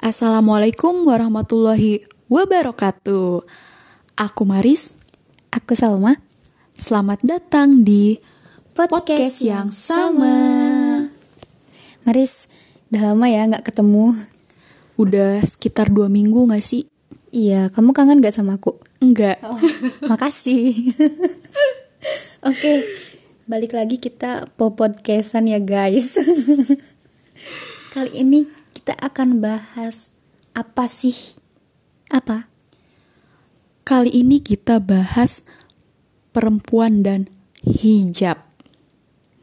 Assalamualaikum warahmatullahi wabarakatuh. Aku Maris. Aku Salma. Selamat datang di podcast, yang sama. Maris, udah lama ya nggak ketemu. Udah sekitar dua minggu gak sih? Iya, kamu kangen gak sama aku? Enggak. Oh, makasih. Oke, balik lagi kita po podcastan ya guys. Kali ini kita akan bahas apa sih? Apa? Kali ini kita bahas perempuan dan hijab.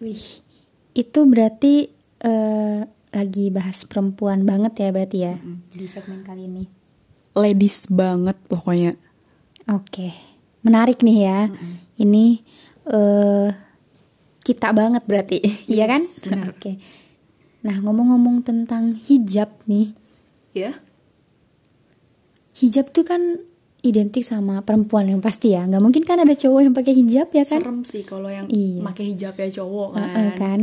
Wih, itu berarti eh, lagi bahas perempuan banget ya berarti ya di segmen kali ini. Ladies banget pokoknya. Oke, menarik nih ya. Ini eh kita banget berarti, iya kan? Oke. Nah ngomong-ngomong tentang hijab nih, Ya? hijab tuh kan identik sama perempuan yang pasti ya. Nggak mungkin kan ada cowok yang pakai hijab ya kan? Serem sih kalau yang Iya. pakai hijab ya cowok kan. Heeh, kan.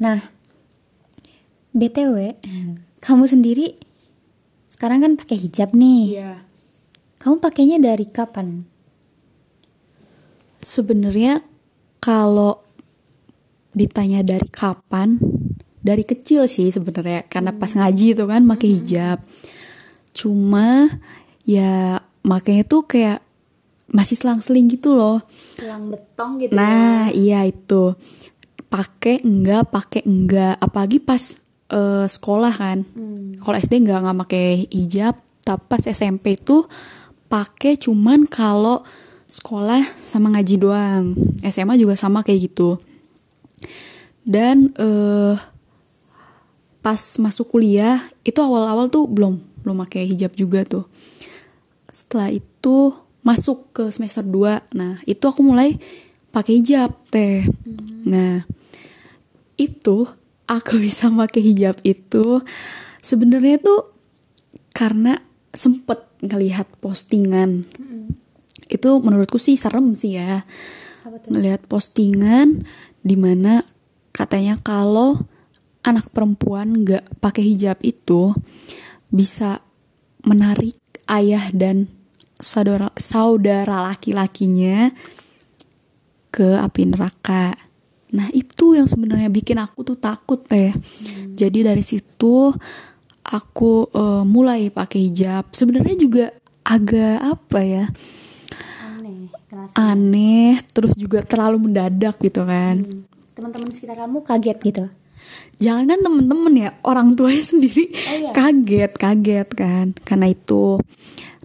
Nah, btw, kamu sendiri sekarang kan pakai hijab nih. Iya. Kamu pakainya dari kapan? Sebenarnya kalau ditanya dari kapan, dari kecil sih sebenarnya karena pas ngaji itu kan pakai hijab. Cuma ya makanya tuh kayak masih selang-seling gitu loh. Tulang betong gitu. Nah, iya itu. Pakai enggak, pakai enggak, apalagi pas eh, sekolah kan. Kalau SD enggak nggak pakai hijab, tapi pas SMP itu pakai cuman kalau sekolah sama ngaji doang. SMA juga sama kayak gitu. Dan eh pas masuk kuliah itu awal-awal tuh belum belum pakai hijab juga tuh. Setelah itu masuk ke semester 2. Nah, itu aku mulai pakai hijab teh. Nah, itu aku bisa pakai hijab itu sebenarnya tuh karena sempet ngelihat postingan. Itu menurutku sih serem sih ya. Ngelihat postingan di mana katanya kalau anak perempuan nggak pakai hijab itu bisa menarik ayah dan saudara saudara laki-lakinya ke api neraka. Nah itu yang sebenarnya bikin aku tuh takut teh. Jadi dari situ aku eh, mulai pakai hijab. Sebenarnya juga agak apa ya Aneh, terus juga terlalu mendadak gitu kan. Teman-teman sekitar kamu kaget gitu. Jangan kan temen-temen ya orang tuanya sendiri. Iya. kaget kaget kan. Karena itu.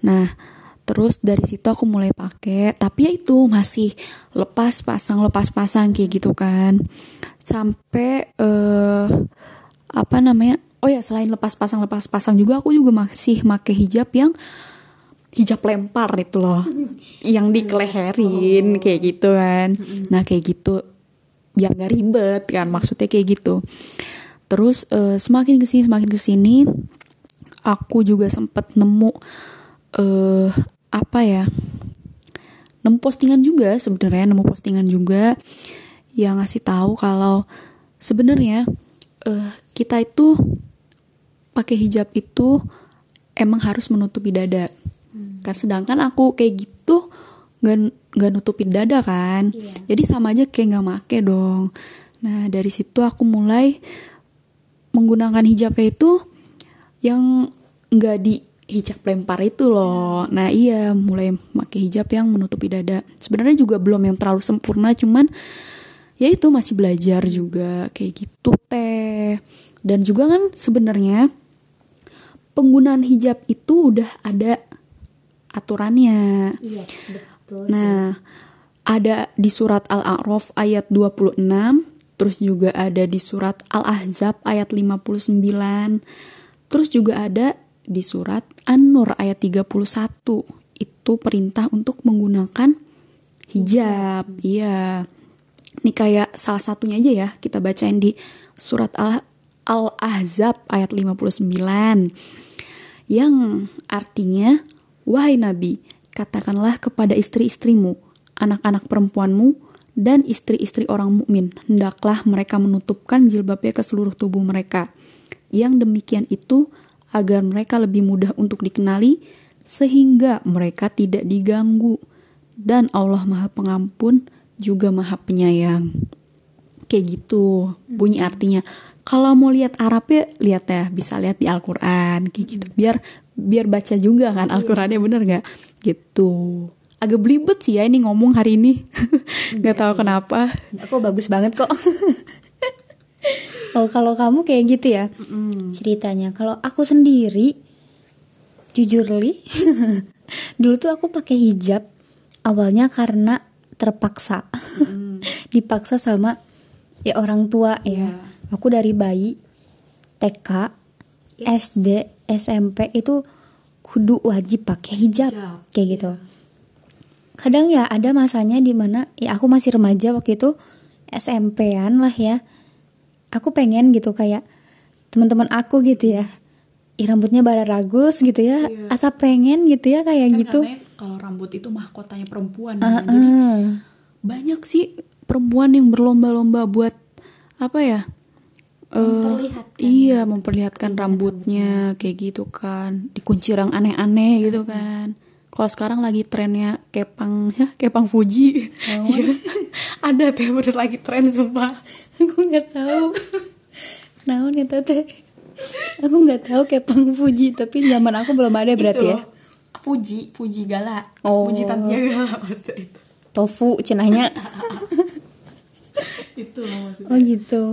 Nah terus dari situ aku mulai pakai. Tapi ya itu masih lepas pasang lepas pasang kayak gitu kan. Sampai eh apa namanya? Oh ya selain lepas pasang lepas pasang juga aku juga masih pakai hijab yang hijab lempar itu loh. Yang dikeleherin kayak gitu kan. Nah kayak gitu biar nggak ribet kan maksudnya kayak gitu. Terus eh, semakin ke sini semakin ke sini aku juga sempet nemu eh apa ya nemu postingan juga sebenarnya nemu postingan juga yang ngasih tahu kalau sebenarnya eh, kita itu pakai hijab itu emang harus menutupi dada. Kan sedangkan aku kayak gitu nggak nutupin dada kan? Iya. jadi sama aja kayak nggak make dong. Nah dari situ aku mulai menggunakan hijabnya itu yang nggak di hijab lempar itu loh. Nah iya mulai pakai hijab yang menutupi dada. Sebenarnya juga belum yang terlalu sempurna cuman ya itu masih belajar juga kayak gitu teh. Dan juga kan sebenarnya penggunaan hijab itu udah ada aturannya. Iya, betul. Nah, ada di surat Al-A'raf ayat 26, terus juga ada di surat Al-Ahzab ayat 59, terus juga ada di surat An-Nur ayat 31. Itu perintah untuk menggunakan hijab. Iya. Ini kayak salah satunya aja ya, kita bacain di surat Al- Al-Ahzab ayat 59 yang artinya wahai nabi katakanlah kepada istri-istrimu anak-anak perempuanmu dan istri-istri orang mukmin hendaklah mereka menutupkan jilbabnya ke seluruh tubuh mereka yang demikian itu agar mereka lebih mudah untuk dikenali sehingga mereka tidak diganggu dan Allah Maha Pengampun juga Maha Penyayang. Kayak gitu bunyi artinya. Kalau mau lihat Arabnya lihat ya bisa lihat di Al-Qur'an kayak gitu. Biar biar baca juga kan Al-Qur'annya bener nggak? Gitu. Agak belibet sih ya ini ngomong hari ini. nggak tahu kenapa. Aku bagus banget kok. oh kalau kamu kayak gitu ya ceritanya. Kalau aku sendiri, jujur li, dulu tuh aku pakai hijab awalnya karena terpaksa, dipaksa sama ya orang tua ya. Aku dari bayi TK, SD, SMP itu kudu wajib pakai hijab, Hijab, kayak gitu. Kadang ya ada masanya di mana ya aku masih remaja waktu itu SMP-an lah ya aku pengen gitu kayak teman-teman aku gitu ya Ih, rambutnya bara ragus gitu ya Iya. asa pengen gitu ya kayak Kan gitu kalau rambut itu mahkotanya perempuan. Ah, kan. Jadi banyak sih perempuan yang berlomba-lomba buat apa ya? Memperlihatkan. iya, memperlihatkan rambutnya kayak gitu kan. Dikunci yang aneh-aneh gitu kan. Kalau sekarang lagi trennya kepang ya, kepang Fuji. Iya. Ada teh bener lagi tren sumpah. aku nggak tahu naon ya teh aku nggak tahu kayak pang Fuji tapi zaman aku belum ada berarti Itu ya. Fuji, Fuji Gala. Oh. Fuji Tatiya Gala maksudnya itu. tofu cenahnya Itu loh maksudnya. oh gitu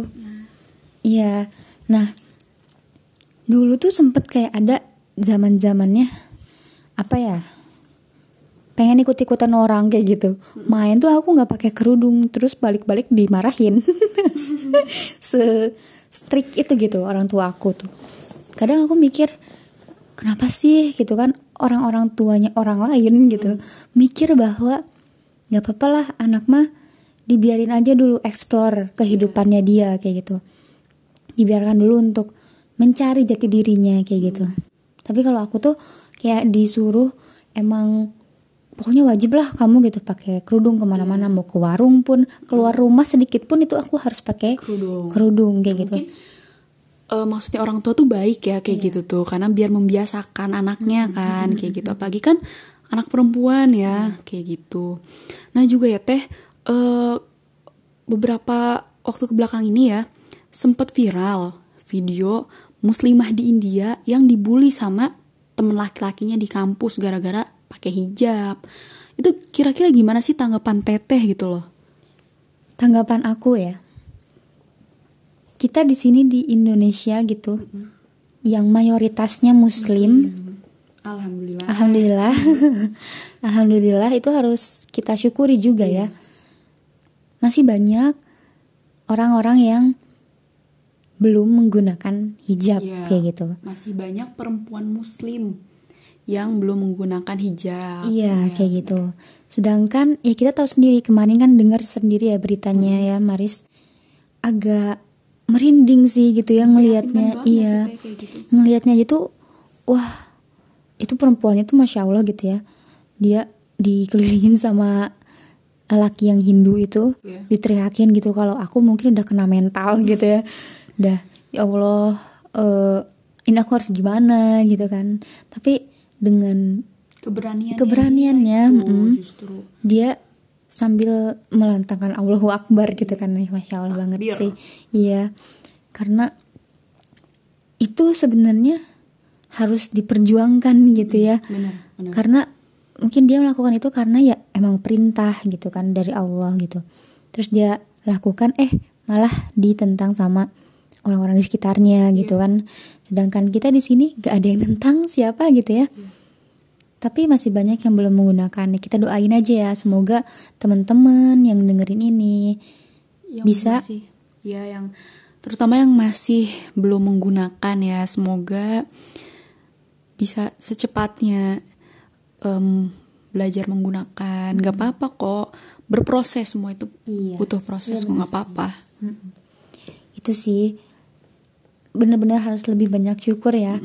iya. Nah dulu tuh sempet kayak ada zaman zamannya apa ya pengen ikut ikutan orang kayak gitu. Main tuh aku nggak pakai kerudung terus balik balik dimarahin. Se strict itu gitu orang tua aku tuh. Kadang aku mikir kenapa sih? Gitu kan orang-orang tuanya orang lain gitu. Mikir bahwa nggak apa-apa lah anak mah dibiarin aja dulu explore kehidupannya dia kayak gitu dibiarkan dulu untuk mencari jati dirinya kayak gitu. Tapi kalau aku tuh kayak disuruh emang pokoknya wajib lah kamu gitu pakai kerudung ke mana-mana mau ke warung pun keluar rumah sedikit pun itu aku harus pakai Kerudung. kerudung kayak gitu. Mungkin eh, maksudnya orang tua tuh baik ya kayak Iya. gitu tuh karena biar membiasakan anaknya kan kayak gitu. Apalagi kan anak perempuan ya kayak gitu. Nah juga ya teh eh, beberapa waktu ke belakang ini ya sempat viral video muslimah di India yang dibully sama temen laki-lakinya di kampus gara-gara pakai hijab. Itu kira-kira gimana sih tanggapan teteh gitu loh? Tanggapan aku ya kita di sini di Indonesia gitu yang mayoritasnya muslim alhamdulillah. Alhamdulillah. Alhamdulillah itu harus kita syukuri juga ya. Masih banyak orang-orang yang belum menggunakan hijab Iya. kayak gitu. masih banyak perempuan muslim yang belum menggunakan hijab Iya, kayak gitu. Sedangkan ya kita tahu sendiri kemarin kan dengar sendiri ya beritanya Hmm. ya Maris agak merinding sih gitu ya ngelihatnya. banget Iya. gitu. Ngelihatnya gitu wah, itu perempuan itu Masya Allah gitu ya. Dia dikelilingin sama lelaki yang Hindu itu Iya. diteriakin gitu kalau aku mungkin udah kena mental gitu ya. Udah ya Allah eh, ini aku harus gimana gitu kan. Tapi dengan keberanian Keberaniannya, mm-mm. justru dia sambil melantangkan Allahu Akbar gitu kan nih Masya Allah banget Takbir. sih iya karena itu sebenarnya harus diperjuangkan gitu ya benar benar karena mungkin dia melakukan itu karena ya emang perintah gitu kan dari Allah gitu terus dia lakukan eh malah ditentang sama orang-orang di sekitarnya gitu kan. Sedangkan kita di sini gak ada yang nentang siapa gitu ya. Tapi masih banyak yang belum menggunakan. Kita doain aja ya semoga teman-teman yang dengerin ini Yang bisa masih, ya yang terutama yang masih belum menggunakan ya semoga bisa secepatnya em, belajar menggunakan. Nggak apa-apa kok berproses semua itu Iya. butuh proses kok nggak apa-apa. Itu sih benar-benar harus lebih banyak syukur ya.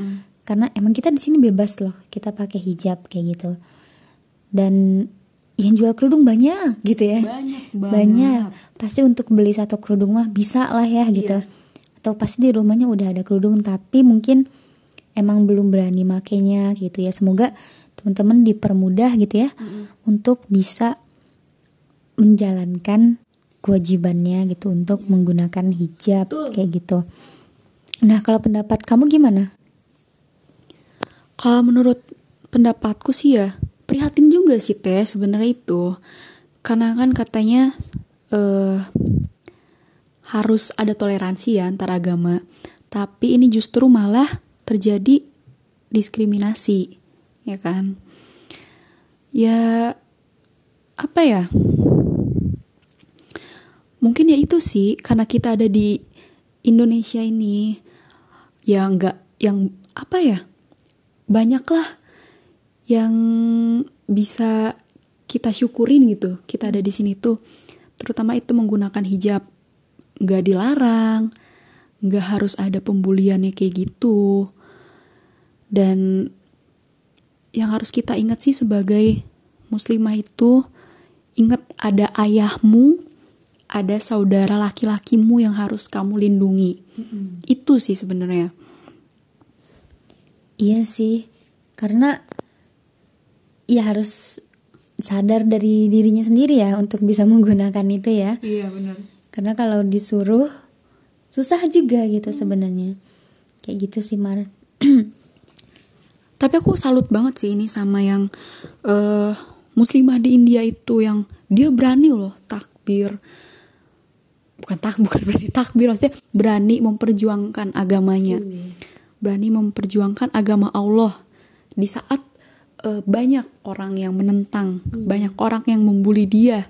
Karena emang kita di sini bebas loh kita pakai hijab kayak gitu. Dan yang jual kerudung banyak gitu ya. Banyak banget. Banyak. Pasti untuk beli satu kerudung mah bisa lah ya gitu. Iya. atau pasti di rumahnya udah ada kerudung tapi mungkin emang belum berani makainya gitu ya. Semoga teman-teman dipermudah gitu ya untuk bisa menjalankan kewajibannya gitu untuk menggunakan hijab Betul. kayak gitu. Nah, kalau pendapat kamu gimana? Kalau menurut pendapatku sih ya prihatin juga sih teh sebenarnya itu. Karena kan katanya eh harus ada toleransi ya antar agama. Tapi ini justru malah terjadi diskriminasi ya kan? Ya apa ya? Mungkin ya itu sih karena kita ada di Indonesia ini yang nggak yang apa ya banyaklah yang bisa kita syukurin gitu kita ada di sini tuh. Terutama itu menggunakan hijab. Nggak dilarang nggak harus ada pembuliannya kayak gitu. Dan yang harus kita ingat sih sebagai muslimah itu ingat ada ayahmu ada saudara laki-lakimu yang harus kamu lindungi. Itu sih sebenarnya Iya sih, karena ya harus sadar dari dirinya sendiri ya untuk bisa menggunakan itu ya. iya benar Karena kalau disuruh susah juga gitu sebenarnya. Kayak gitu sih Mar. Tapi aku salut banget sih ini sama yang eh muslimah di India itu yang dia berani loh takbir. Bukan tak bukan berani takbir maksudnya berani memperjuangkan agamanya. Berani memperjuangkan agama Allah di saat eh, banyak orang yang menentang, banyak orang yang membuli dia.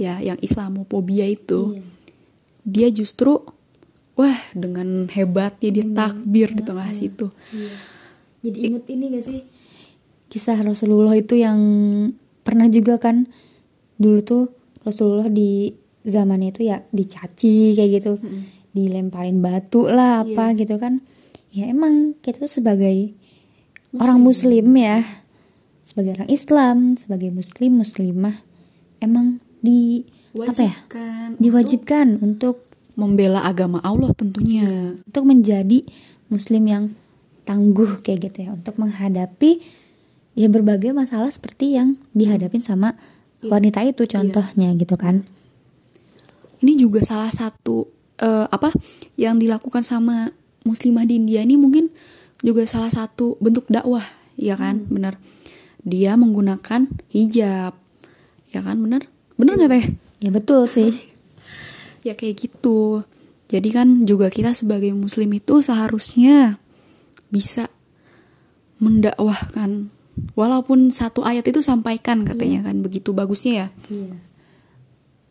Ya, yang Islamophobia itu. Dia justru wah dengan hebatnya dia takbir di tengah situ. Jadi inget ini gak sih kisah Rasulullah itu yang pernah juga kan dulu tuh Rasulullah di zamannya itu ya dicaci kayak gitu, dilemparin batu lah apa gitu kan. Ya emang kita tuh sebagai orang muslim ya, sebagai orang Islam, sebagai muslim muslimah emang di apa ya? Wajibkan Diwajibkan untuk membela agama Allah tentunya. untuk menjadi muslim yang tangguh kayak gitu ya. Untuk menghadapi ya berbagai masalah seperti yang dihadapin sama wanita itu contohnya gitu kan. Ini juga salah satu eh, apa yang dilakukan sama muslimah di India ini mungkin juga salah satu bentuk dakwah, ya kan? Benar. Dia menggunakan hijab. Ya kan, benar? Benar nggak teh? ya betul sih Ya kayak gitu. Jadi kan juga kita sebagai muslim itu seharusnya bisa mendakwahkan walaupun satu ayat itu sampaikan katanya kan begitu bagusnya ya.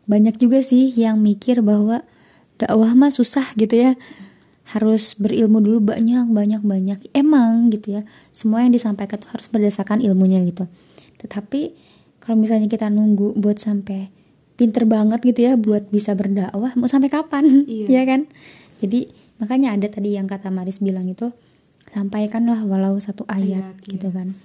banyak juga sih yang mikir bahwa dakwah mah susah gitu ya harus berilmu dulu banyak banyak banyak. Emang gitu ya semua yang disampaikan tuh harus berdasarkan ilmunya gitu. Tetapi kalau misalnya kita nunggu buat sampai pinter banget gitu ya buat bisa berdakwah mau sampai kapan? Iya. ya kan? Jadi makanya ada tadi yang kata Maris bilang itu sampaikanlah walau satu ayat, Ayat, gitu kan.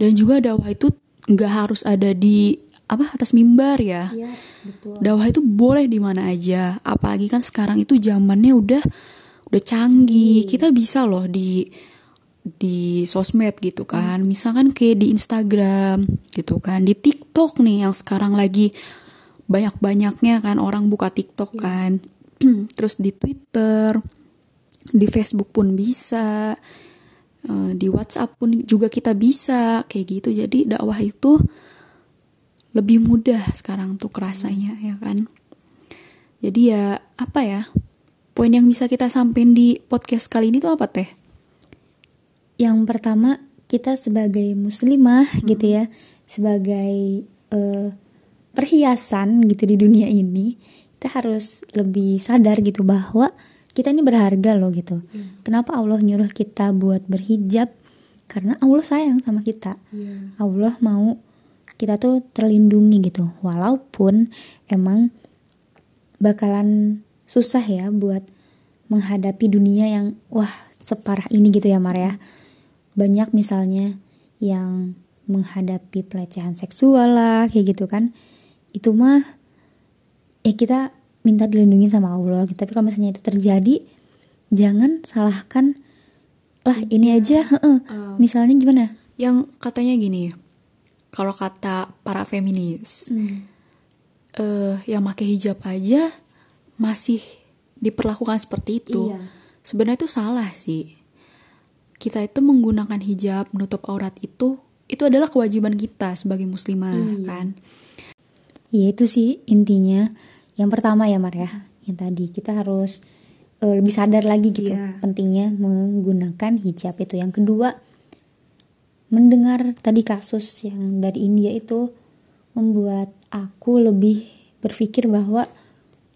Dan juga dakwah itu nggak harus ada di apa atas mimbar ya. iya betul. Dakwah itu boleh di mana aja. Apalagi kan sekarang itu zamannya udah udah canggih. Kita bisa loh di di sosmed gitu kan. Misalkan kayak di Instagram gitu kan, di TikTok nih yang sekarang lagi banyak-banyaknya kan orang buka TikTok kan. Terus di Twitter, di Facebook pun bisa. Eh, di WhatsApp pun juga kita bisa kayak gitu. Jadi dakwah itu lebih mudah sekarang tuh kerasanya ya kan. Jadi ya apa ya? Poin yang bisa kita sampein di podcast kali ini tuh apa teh? Yang pertama kita sebagai muslimah gitu ya, sebagai eh, perhiasan gitu di dunia ini, kita harus lebih sadar gitu bahwa kita ini berharga loh gitu. Kenapa Allah nyuruh kita buat berhijab? Karena Allah sayang sama kita. Allah mau kita tuh terlindungi gitu. Walaupun emang bakalan susah ya buat menghadapi dunia yang wah separah ini gitu ya Mar ya. Banyak misalnya yang menghadapi pelecehan seksual lah kayak gitu kan. Itu mah ya kita minta dilindungi sama Allah gitu. Tapi kalau misalnya itu terjadi jangan salahkan lah ini aja heeh. misalnya gimana yang katanya gini kalau kata para feminis eh yang pakai hijab aja masih diperlakukan seperti itu Iya. sebenarnya itu salah sih kita itu menggunakan hijab menutup aurat itu itu adalah kewajiban kita sebagai muslimah kan Iya itu sih intinya. Yang pertama ya Mar ya, yang tadi kita harus eh, lebih sadar lagi gitu Iya. pentingnya menggunakan hijab itu. Yang kedua, mendengar tadi kasus yang dari India itu membuat aku lebih berpikir bahwa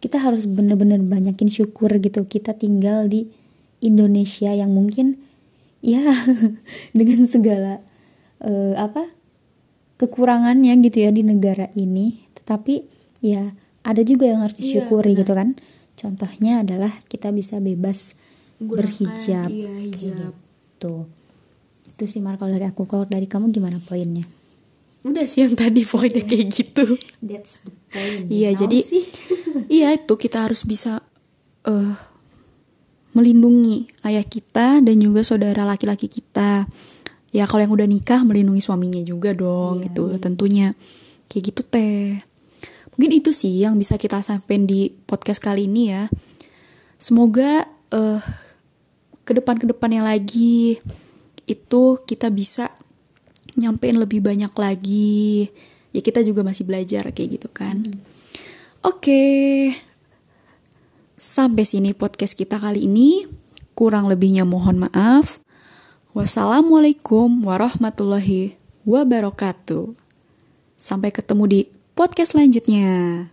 kita harus benar-benar banyakin syukur gitu. Kita tinggal di Indonesia yang mungkin ya dengan segala eh, apa kekurangannya gitu ya di negara ini tetapi ya ada juga yang harus Iya, disyukuri benar. gitu kan contohnya adalah kita bisa bebas Menggunakan, berhijab iya, hijab. tuh itu sih Mar kalau dari aku kalau dari kamu gimana poinnya udah sih yang tadi poinnya kayak gitu that's the point Iya, jadi iya itu kita harus bisa eh melindungi ayah kita dan juga saudara laki-laki kita. Ya kalau yang udah nikah melindungi suaminya juga dong Iya, itu tentunya. Kayak gitu teh. Mungkin itu sih yang bisa kita sampaikan di podcast kali ini ya. Semoga eh ke depan ke depannya lagi itu kita bisa nyampein lebih banyak lagi. Ya kita juga masih belajar kayak gitu kan. Oke. Sampai sini podcast kita kali ini. Kurang lebihnya mohon maaf. Wassalamualaikum warahmatullahi wabarakatuh. Sampai ketemu di podcast selanjutnya.